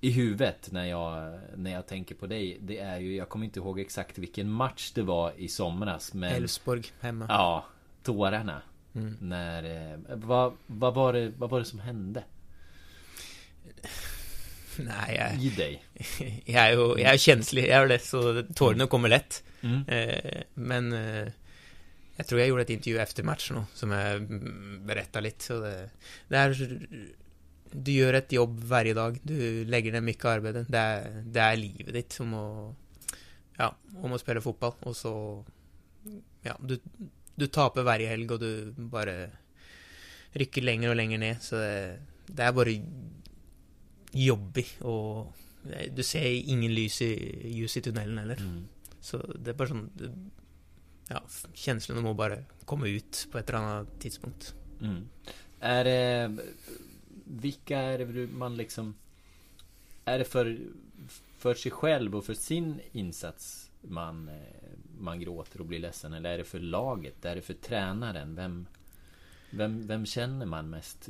i huvudet när jag, när jag tänker på dig. Det är ju, jag kommer inte ihåg exakt vilken match det var i somras. Elfsborg hemma. ja, tårarna. Mm. När, eh, vad, vad, var det, vad var det som hände Nei, jeg, i dig? jeg er jo jeg er kjenslig, jeg er det, så tårene kommer lett. Mm. Eh, men eh, jeg tror jeg gjorde et intervju efter match nå, som jeg mm, berättar litt. Så det, det er Du gjør et jobb hver dag. Du legger ned mye arbeid. Det er, det er livet ditt om å Ja, om å spille fotball. Og så Ja, du, du taper hver helg, og du bare rykker lenger og lenger ned. Så det, det er bare jobbig, og du ser ingen lys i, ljus i tunnelen heller. Mm. Så det er bare sånn det, Ja, känslorna må bare komme ut på et eller annet tidspunkt. Mm. Är det Vilka är det man liksom Är det för För sig själv och för sin insats Man eh, Man gråter och blir ledsen eller är det för laget? Är det för tränaren? Vem Vem, vem känner man mest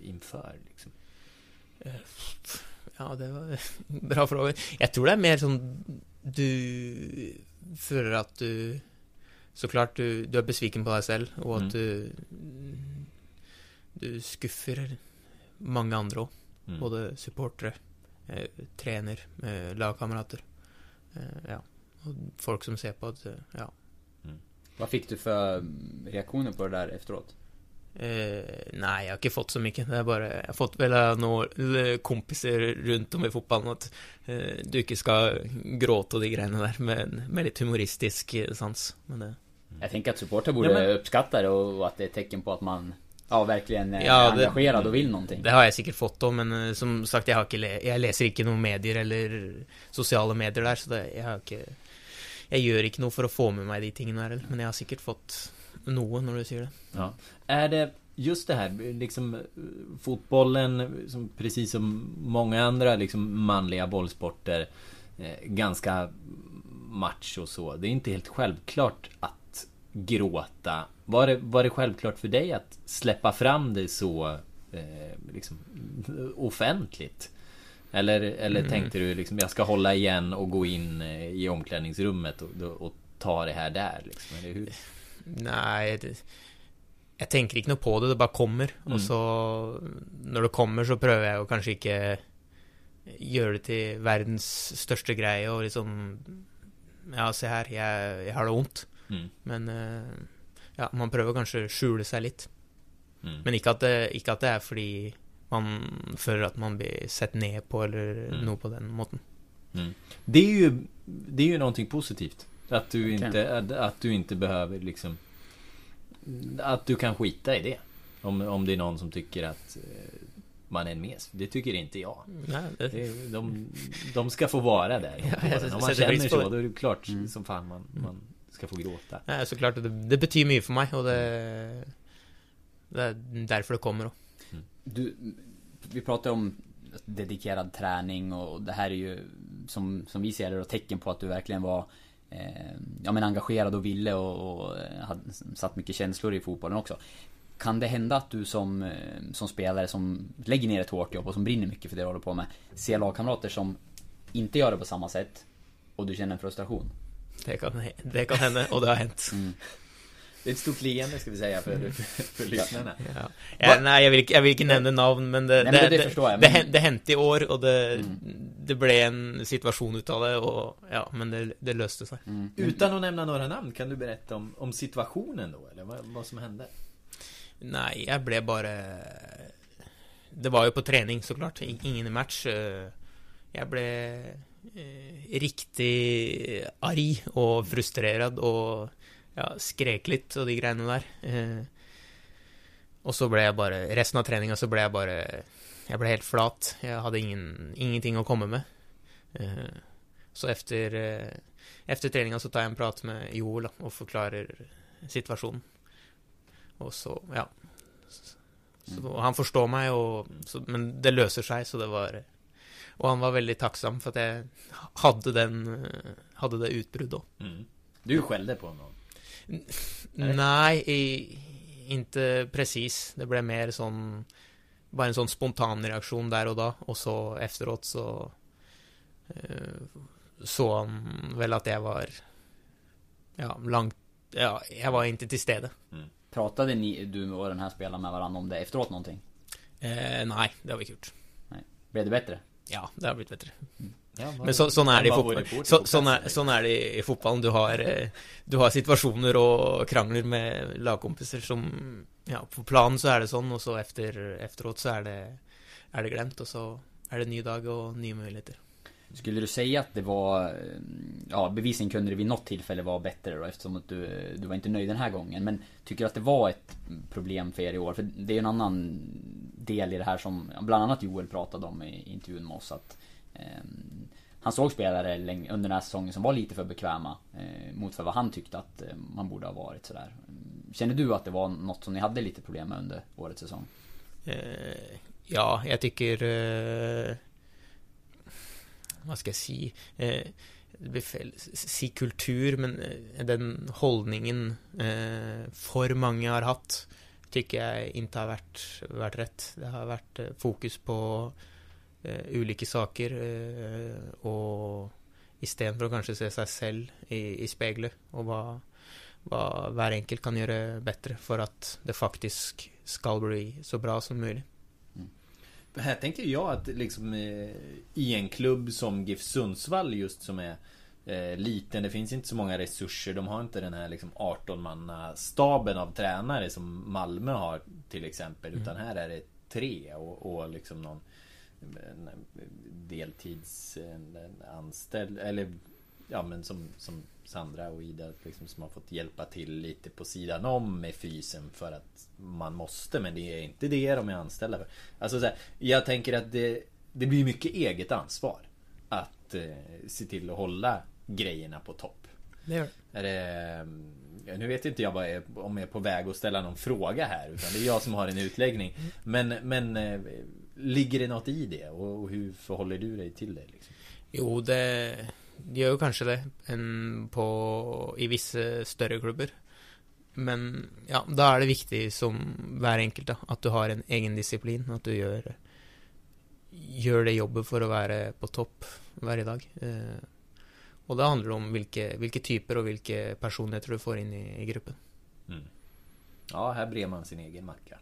inför liksom? Ja, det var bra fråga. Jeg tror det er mer sånn du føler at du Så klart du, du er besviken på deg selv, og at du Du skuffer mange andre òg. Mm. Både supportere, eh, trener, eh, lagkamerater. Eh, ja. Folk som ser på at eh, Ja. Vad fick du för mm, reaktioner på det där efteråt? Eh, nei, jeg har ikke fått så mye. Det er bare, jeg har fått vel av noen kompiser rundt om i fotballen at eh, du ikke skal gråte og de greiene der, med, med litt humoristisk eh, sans. Men det Jag tänker att supporter borde Ja, men- uppskatta det och att det är ett tecken på att man Ja, verkligen är Ja, det- engagerad och vill någonting. Det har jeg sikkert fått òg, men eh, som sagt, jeg, har le jeg leser ikke noen medier eller sosiale medier der, så det, jeg har ikke Jeg gjør ikke noe for å få med meg de tingene her, men jeg har sikkert fått noe når du sier det. Ja. Är det just det här, liksom fotbollen, som, precis som många andra liksom manliga bollsporter, eh, ganska match och så. Det är inte helt självklart att gråta. Var det, var det självklart för dig att släppa fram det så eh, liksom, offentligt? Eller, eller Mm. tänkte du liksom, jag ska hålla igen och gå in eh, i omklädningsrummet och, och ta det här där liksom, eller hur? Nei det, Jeg tenker ikke noe på det, det bare kommer. Mm. Og så, når det kommer, så prøver jeg å kanskje ikke gjøre det til verdens største greie og liksom Ja, se her, jeg, jeg har det vondt. Mm. Men eh, ja, man prøver kanskje å skjule seg litt. Mm. Men ikke at, det, ikke at det er fordi man føler at man blir sett ned på, eller Mm. noe på den måten. Det är ju, det är ju någonting positivt. Att du Verkligen. inte, att, att du inte behöver liksom Att du kan skita i det. Om, om det är någon som tycker att eh, man är en mes. Det tycker inte jag. Nei, det, Det, är- de, de ska få vara där. Ja, Om man känner så, det. då är det klart Mm. som fan man, man ska få gråta. Nei, så klart, det, det betyr mye for meg, og det, det er derfor det kommer òg. Du, vi pratar om dedikerad träning och det här är ju som, som vi ser det då tecken på att du verkligen var eh, ja, men engagerad och ville och, och eh, hade satt mycket känslor i fotbollen också. Kan det hända att du som, eh, som spelare som lägger ner ett hårt jobb och som brinner mycket för det du håller på med ser lagkamrater som inte gör det på samma sätt och du känner en frustration? Det, kan, det kan hende, og det har hendt. Det är ett stort leende ska vi säga för, för lyssnarna. Ja. Jeg, nei, jeg vil, ikke, jeg vil ikke nevne navn, men det, men det det, men- hen- det hendte i år, og det, det ble en situasjon ut av det, og ja, men det, det løste seg. Utan att nämna några namn, kan du berätta om, om situationen då? Eller vad, vad som hände? Nei, jeg ble bare Det var jo på trening, så klart. I- Ingen match. eh, Jeg ble eh, riktig arg og frustrert og ja, skrek litt og de greiene der. Eh, og så ble jeg bare Resten av treninga så ble jeg bare Jeg ble helt flat. Jeg hadde ingen, ingenting å komme med. Eh, Så efter, eh, efter träningen så tar jag en prat med Joel då, och förklarar situationen. Och så, ja. Så han förstår mig och, så, men det löser sig så det var och han var väldigt tacksam för att jag hade den, eh, hade det utbruddet då. Mm. Du skällde på honom? Nej, i, inte precis. Det blev mer sån, bara en sån spontan reaktion där och då. Och så efteråt så eh, såg han väl att jag var, ja, långt, ja, jag var inte till stede. Mm. Pratade ni, du och den här spelaren med varandra om det efteråt någonting? Eh, nej, det har vi inte gjort. Nej. Blev det bättre? Ja, det har blivit bättre. Ja, Men så, sån är det i fotboll. Så, sån, är, sån är det i fotbollen. Du har, eh, du har situationer och krangler med lagkompisar som, ja, på plan så är det sån och så efter, efteråt så är det, är det glömt och så är det ny dag och nya möjligheter. Skulle du säga att det var, eh, ja bevisligen kunde det vid något tillfälle vara bättre då eftersom att du, du var inte nöjd den här gången. Men tycker du att det var ett problem för er i år? För det är ju en annan del i det här som bland annat Joel pratade om i intervjun med oss att eh, Ehm, han såg spelare under den här säsongen som var lite för bekväma eh, mot för vad han tyckte att eh, man borde ha varit sådär. Mm, känner du att det var något som ni hade lite problem med under årets säsong? Eh, ja, jag tycker... Eh, vad ska jag säga? Eh, det blir fel, si kultur, men eh, den hållningen eh, för många har haft tycker jag inte har varit, varit rätt. Det har varit fokus på eh, olika saker eh, och istället för att kanske se sig själv i, i speglet och vad, vad var enkelt kan göra bättre för att det faktiskt ska bli så bra som möjligt. Här tänker jag att liksom eh, i en klubb som GIF Sundsvall just som är eh, liten, det finns inte så många resurser. De har inte den här liksom 18-manna staben av tränare som Malmö har till exempel. Utan här är det tre och, och liksom någon en, deltids en, en anställd eller ja men som, som Sandra och Ida liksom, som har fått hjälpa till lite på sidan om med fysen för att man måste men det är inte det de är anställda för. Alltså så här, jag tänker att det, det blir mycket eget ansvar att eh, se till att hålla grejerna på topp. Det Är det, nu vet inte jag är, om jag är på väg att ställa någon fråga här utan det är jag som har en utläggning. Men, men eh, ligger det något i det och, och hur förhåller du dig till det? Liksom? Jo, det gör ju kanske det än på, i vissa större klubbar. Men ja, då är det viktigt som var enkelt då, att du har en egen disciplin, att du gör, gör det jobbet för att vara på topp varje dag. Eh, och det handlar om vilka, vilka typer och vilka personligheter du får in i, i gruppen. Mm. Ja, här brer man sin egen macka.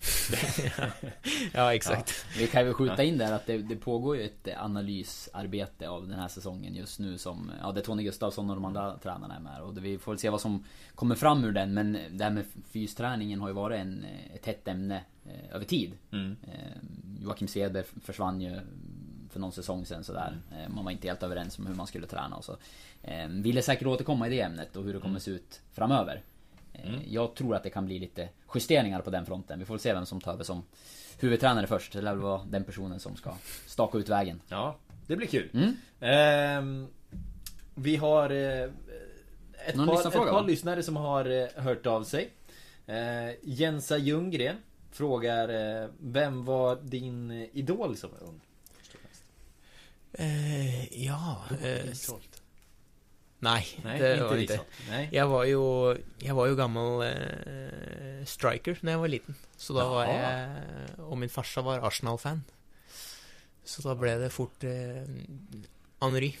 ja, exakt. Vi kan väl skjuta in där att det, det pågår ju ett analysarbete av den här säsongen just nu som, ja det är Tony Gustafsson och de andra tränarna är med och det, vi får väl se vad som kommer fram ur den men det här med fysträningen har ju varit en, ett hett ämne eh, över tid. Mm. Eh, Joakim Cederberg försvann ju för någon säsong sedan sådär. Eh, man var inte helt överens om hur man skulle träna och så. Eh, ville säkert återkomma i det ämnet och hur det kommer se ut framöver. Eh, Mm. Jag tror att det kan bli lite justeringar på den fronten. Vi får se vem som tar över som huvudtränare först. Det lär väl vara den personen som ska staka ut vägen. Ja, det blir kul. Mm. Ehm, vi har eh, ett, Någon par, ett par lyssnare som har eh, hört av sig. Eh, Jensa Ljunggren frågar eh, Vem var din eh, idol som var ung? Eh, ja, eh. Nej, Nej, det inte var inte. Nej. Jag var ju, jag var ju gammal eh, striker när jag var liten. Så då var Jaha. jag, och min farsa var Arsenal-fan. Så då blev det fort eh, Henry.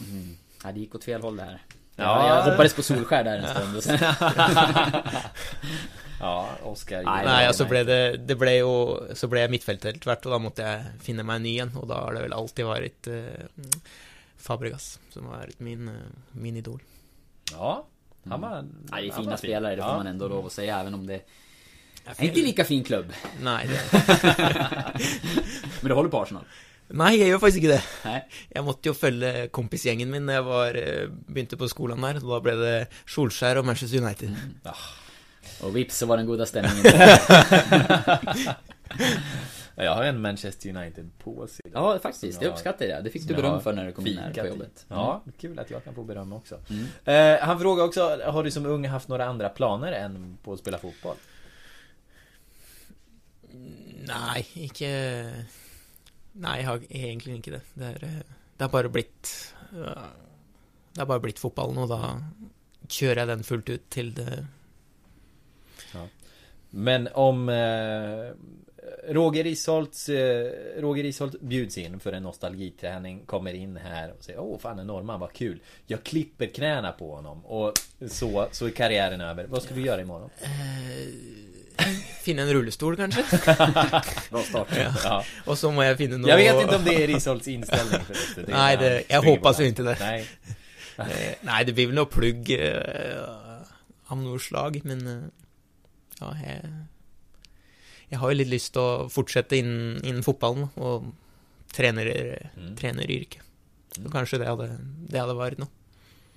Mm. Ja, det gick åt fel håll det här. Ja. Ja, jag hoppades på Solskär där en stund och sen... Ja, Oskar. Nej, Nej, det och så var blev det, det blev ju, så blev jag mittfältare tvert och då måste jag finna mig en ny igen och då har det väl alltid varit eh, Fabregas som har varit min, eh, min idol. Ja, han var... Ja, det är var fina fin. spelare, det får Ja. man ändå lov att säga även om det är inte lika fin klubb. Nej, det, Men du håller på Arsenal? nej, jag gör faktiskt inte det. Nej. Jag måtte jo følge kompisgjengen min når jeg var, eh, begynte på skolen der. Da ble det Solskjær og Manchester United. Och vips så var den goda stämningen. Ja, Jag har en Manchester United påse idag. Ja, faktiskt. Jag jag- uppskattar det. Det fick du jag beröm för när du kom in här på jobbet. Ja, kul att jag kan få beröm också. Mm. Eh, han frågar också, har du som ung haft några andra planer än på att spela fotboll? Nei, ikke Nei, jeg har egentlig ikke det. Det, er, eh, det har bare blitt øh, Det har bare blitt fotballen, og da kjører jeg den fullt ut til det Men om eh, Roger Isholts eh, Roger Isholt bjuds in för en nostalgiträning Kommer in här och säger Åh fan en norrman, vad kul Jag klipper knäna på honom Och så, så är karriären över Vad ska du göra imorgon? Finne en rullestol, kanskje? Bra start. ja. Ja. Og så må jeg finne noe Jag vet inte om det är Risholts inställning förresten Nej, det- jag hoppas ju inte det. Nej Eh, Nei, det blir vel noe plugg eh, av noe slag, men eh, ja, jeg Jeg har jo litt lyst til å fortsette innen, innen fotballen og trener, Mm. treneryrket. Så kanskje det hadde, det hadde vært noe.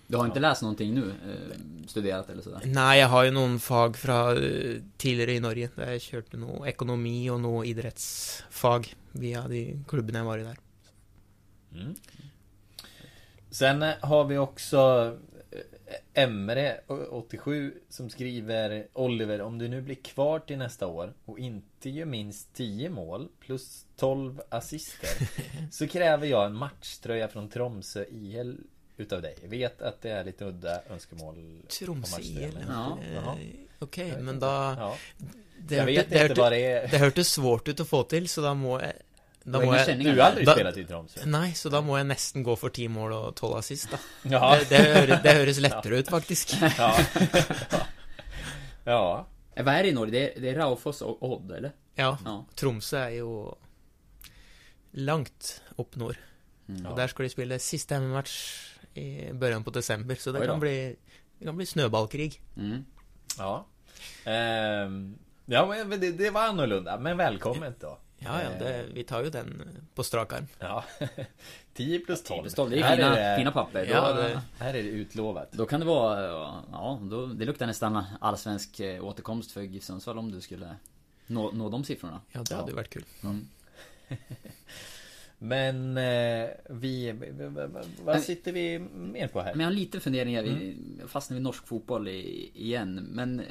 Du har inte läst någonting nu? Eh, studerat eller sådär? Nei, jeg har jo noen fag fra eh, tidligere i Norge. Der jeg kjørte noe økonomi og noe idrettsfag via de klubbene jeg var i der. Mm. Sen eh, har vi också eh, Emre, o- 87, som skriver Oliver, om du nu blir kvar till nästa år och inte gör minst 10 mål plus 12 assister så kräver jag en matchtröja från Tromsö IL utav dig. Jag vet att det är lite udda önskemål. matchtröja, IL, men- Ja. Jaha. Ok, Jag vet men da Ja. det, Jag vet det, inte hørte- vad det är. det hørtes svårt ut å få til, så da må da må jeg, Du har aldrig Da- spelat i Tromsø? Nei, så da må jeg nesten gå for ti mål og tolv assist, da. Ja. Det, det, høres, det høres lettere ut, faktisk. Ja. ja. Är det i Norge? Det är, det är Raufoss och Odd, eller? Ja. Ja. Tromsø er jo langt opp nord. Mm. Og der skal de spille siste hjemmematch i början på desember, så det kan bli, det kan bli snøballkrig. Mm. Ja. Ehm, ja men det, det var annorlunda, men välkommet då. Ja, ja, det, vi tar jo den på strak arm. Ja. 10 plus 12. Det står- det är Här fina, det- fina papper. Ja, då, det- Här är det utlovat. då kan det vara, ja, då, det luktar nästan allsvensk eh, återkomst för GIF Sundsvall om du skulle nå, nå de siffrorna. Ja, det hadde jo vært kult. Mm. Men eh, vi, vad sitter vi mer på här? Men jag har lite funderingar, vi fastnar vid norsk fotboll i, igen. Men eh,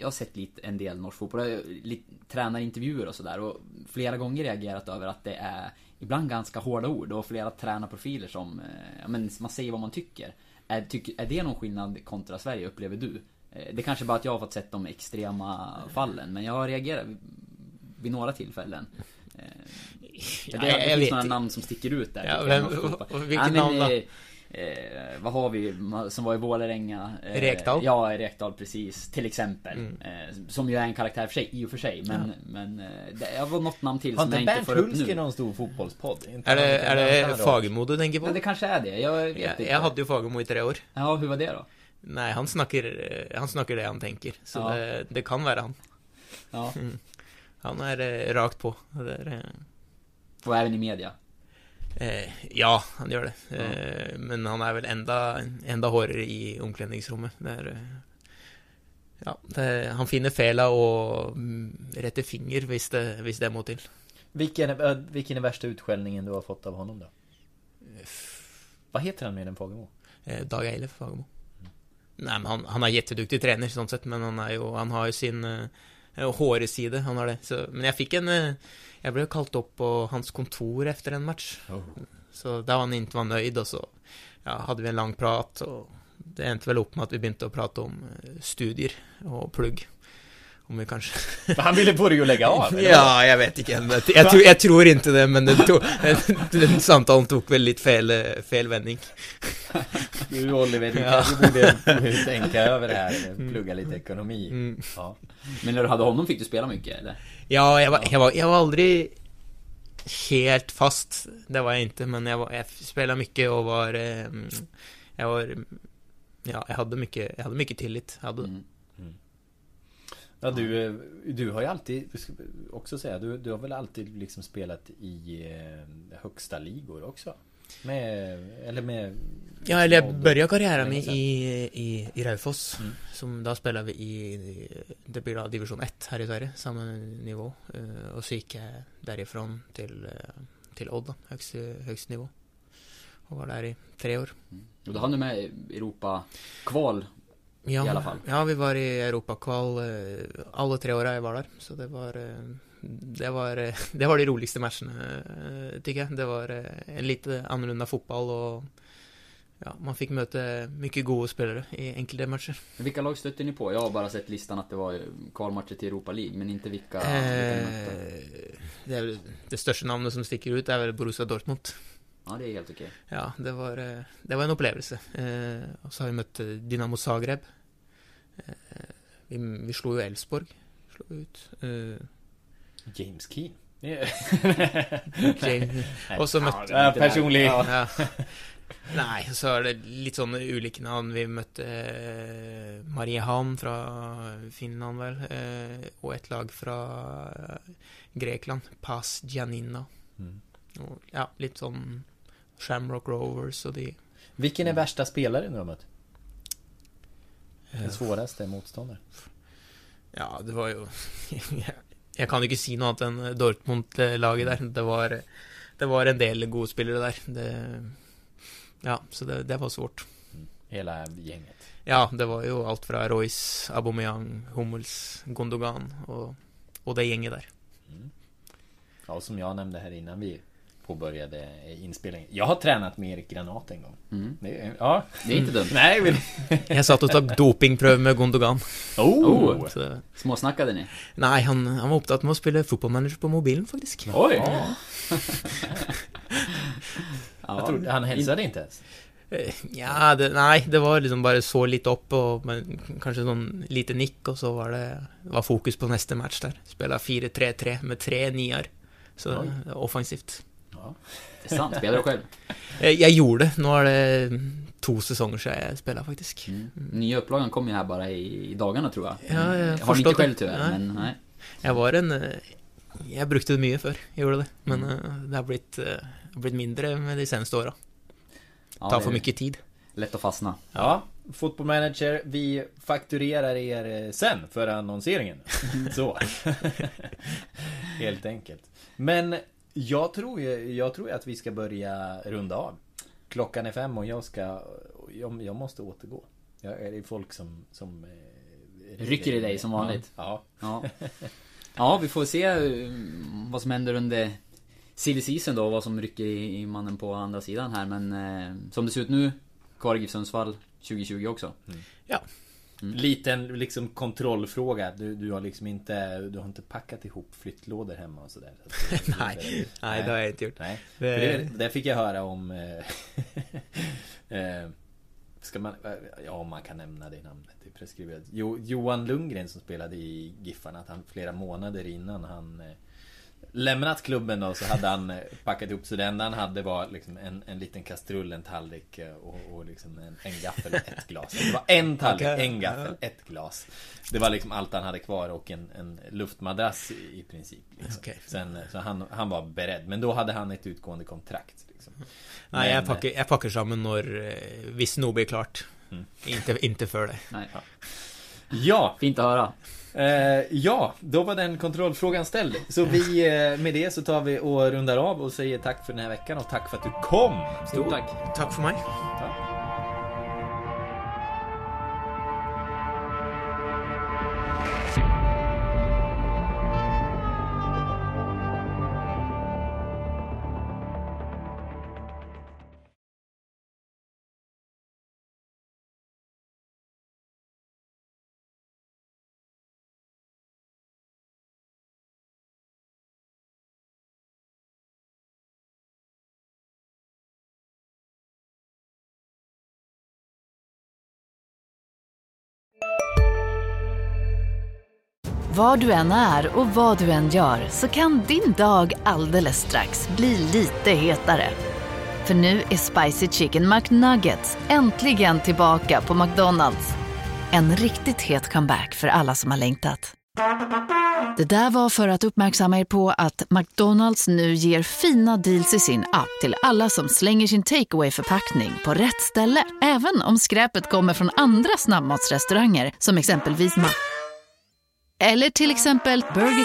jag har sett lite, en del norsk fotboll, lite tränarintervjuer och sådär. Och flera gånger reagerat över att det är ibland ganska hårda ord och flera tränarprofiler som, eh, ja, men man säger vad man tycker. Är, tyck, är det någon skillnad kontra Sverige, upplever du? Eh, Det kanske bara att jag har fått sett de extrema fallen, men jag har reagerat vid, några tillfällen. Eh, Ja, det, det finns några namn som sticker ut där. Ja, vem- vilket namn då? Eh, vad har vi som var i Vålerenga? Eh, Rekdal? Ja, Rekdal precis. Till exempel. Mm. Eh, som ju är en karaktär för sig, i och för sig. Men, men eh, det jag var något namn till Har som jag inte inte Bernt får upp nu. någon stor fotbollspodd? Inte Er det, inte han det då? Fagermo du tenker på? Men det kanske är det, jag vet Jeg, inte. jeg hadde jo Fagermo i tre år. Ja, hur var det då? Nei, han snakker, eh, han snakker det han tenker, så Ja. det, det kan være han. Ja, Han er eh, rakt på. Det er, eh, och även i media. Eh, ja, han gjør det. Eh, men han er vel enda, enda hårdere i omkledningsrommet. Det er, eh, ja, det, han finner fela og mm, retter finger hvis det, hvis det må til. Vilken, är- vilken är värsta utskällningen du har fått av honom då? Vad heter han med den Fagemo? Eh, Dag Eilef Fagermo. Nei, men han, han er jätteduktig trener, sånn sett, men han er jo Han har jo sin eh, hårde side, han har det. Så, men jeg fikk en eh, Jeg ble jo kalt opp på hans kontor etter en match. Så da var han ikke var nøyd, og så ja, hadde vi en lang prat, og det endte vel opp med at vi å prate om eh, studier og plugg. Om vi kanskje Han ville att lägga av? eller? Ja, jeg vet men Jeg, tror, jeg tror ikke det, men den, to, den samtalen tok vel litt feil, eh, feil vending. Du Oliver, du Ja. kanske borde tänka över det här, plugga lite ekonomi. Mm. Ja. Men när du hade honom fick du spela mycket eller? Ja, jag var, jag var, jag var aldrig helt fast. Det var jag inte, men jag, var, jag spelade mycket och var... Eh, jag var... Ja, jag hade mycket, jag hade mycket tillit. Jag hade, Mm. Ja, du, eh, du har ju alltid, också säga, du, du har väl alltid liksom spelat i eh, högsta ligor också? Med, eller med... Ja, eller jag och- började karriären i, i, i Raufoss. Mm. Som, då spelade vi i, det blir da divisjon 1 her i Sverige, samme nivå. Eh, og så gikk jeg derifra til, eh, til Odd, da, høgste, høgste nivå. Og var der i tre år. Och då hann du med Europa-kval Ja, i alla fall. ja vi var i europakval eh, alle tre åra jeg var der, så det var det var, det var de roligste matchene, eh, tykker jeg. Det var eh, en litt annorlunda fotball, og ja, man fikk møte mye gode spillere i enkelte matcher. Vilka lag stötte ni på? Jag har bara sett listan att det var kvalmatcher till Europa League, men inte vilka. Eh, det, vel, det største navnet som stikker ut, er vel Borussia Dortmund. Ja, det är helt okej. Ja, det var, eh, det var en opplevelse. Eh, og så har vi møtt eh, Dynamo Zagreb. Eh, vi, vi slo jo Elfsborg. Slo ut. Eh, James Keen. James- og så møtte Ja, personlig. Ja. Nei, så er det litt sånne ulike navn. Vi møtte eh, Mariehamn fra Finland, vel. Eh, og et lag fra eh, Grekland. Pas Giannina. Mm. Og, ja, litt sånn Shamrock Rovers og de Vilken är värsta spelare ni har mött? Eh, Den svåraste motståndare? Ja, det var jo Jeg kan jo ikke si noe annet enn Dortmund-laget der. Det var, det var en del gode spillere der. Det, ja, så det, det var svårt. Hela gänget. Ja, det var jo alt fra Royce, Aubameyang, Hummels, Gondogan og, og det gjenget der. Ja, och som jag nämnde här innan vi påbörjade inspelningen. Jag har tränat med Erik Granat en gång. Mm. Det, ja. Det är inte dumt. Nej, men... Jeg satt og tok dopingprøve med Gondogan. Oh! Så, det- Småsnackade ni? nei, han, han var opptatt med å spille fotballmanager på mobilen, faktisk. Oj! Ja, Jag trodde, han hälsade inte ens. Eh, Ja, det, nei, det var liksom bare så litt opp, og men, kanskje sånn lite nikk, og så var det var fokus på neste match der. Spilla 4-3-3 med tre nier. Så offensivt. Ja. Det är sant. Spelar du själv? Eh, Jeg gjorde det. Nå er det to sesonger siden jeg spiller, faktisk. Mm. Nya upplagan kom ju här bara i, dagarna tror jag. Ja, jag har förstår inte själv tyvärr, Nej. men nej. Jeg var en eh, Jeg brukte det mye før, jeg gjorde det. Men eh, det har det har blitt mindre med de seneste åra. Ja, Tar är mye tid. Lätt att fastna. Ja, Football Manager, vi fakturerar er sen för annonseringen. Så. Helt enkelt. Men jag tror ju, jag tror att vi ska börja runda av. Klockan är fem och jag ska, jag, jag måste återgå. Jag är det är folk som, som eh, Rycker i dig som vanligt. Ja. Ja. ja, vi får se eh, vad som händer under silly season då, vad som rycker i, mannen på andra sidan här. Men eh, som det ser ut nu, kvar i GIF Sundsvall 2020 också. Liten liksom kontrollfråga. Du, du har liksom inte, du har inte packat ihop flyttlådor hemma och sådär. Så att- Nei, nei, det har jeg ikke gjort. Nej. Det- det, det fick jag höra om... Eh, eh, ska man... Ja, man kan nämna det namnet. Det är preskriberat. Jo, Johan Lundgren som spelade i Giffarna. Att han flera månader innan han... Eh, lämnat klubben då så hade han eh, packat ihop så det enda han hade var liksom en, en liten kastrull, en tallrik eh, och, och liksom en, en gaffel, ett glas. Det var en tallrik, en gaffel, ett glas. Det var liksom allt han hade kvar och en, en luftmadrass i, i princip. Liksom. Okej. Sen, eh, så han, han var beredd. Men då hade han ett utgående kontrakt. Liksom. Nei, jeg Men, pakker, jeg pakker sammen når Hvis noe blir klart. Mm. Inte, inte før det. Nej. Ja, Fint att höra. Eh, ja, då var den kontrollfrågan ställd. Så vi, eh, med det så tar vi och rundar av och säger tack för den här veckan och tack för att du kom! Stort tack. Takk for meg. Var du än är och vad du än gör så kan din dag alldeles strax bli lite hetare. För nu är Spicy Chicken McNuggets äntligen tillbaka på McDonalds. En riktigt het comeback för alla som har längtat. Det där var för att uppmärksamma er på att McDonalds nu ger fina deals i sin app till alla som slänger sin takeaway förpackning på rätt ställe. Även om skräpet kommer från andra snabbmatsrestauranger som exempelvis Mac eller till exempel Burger...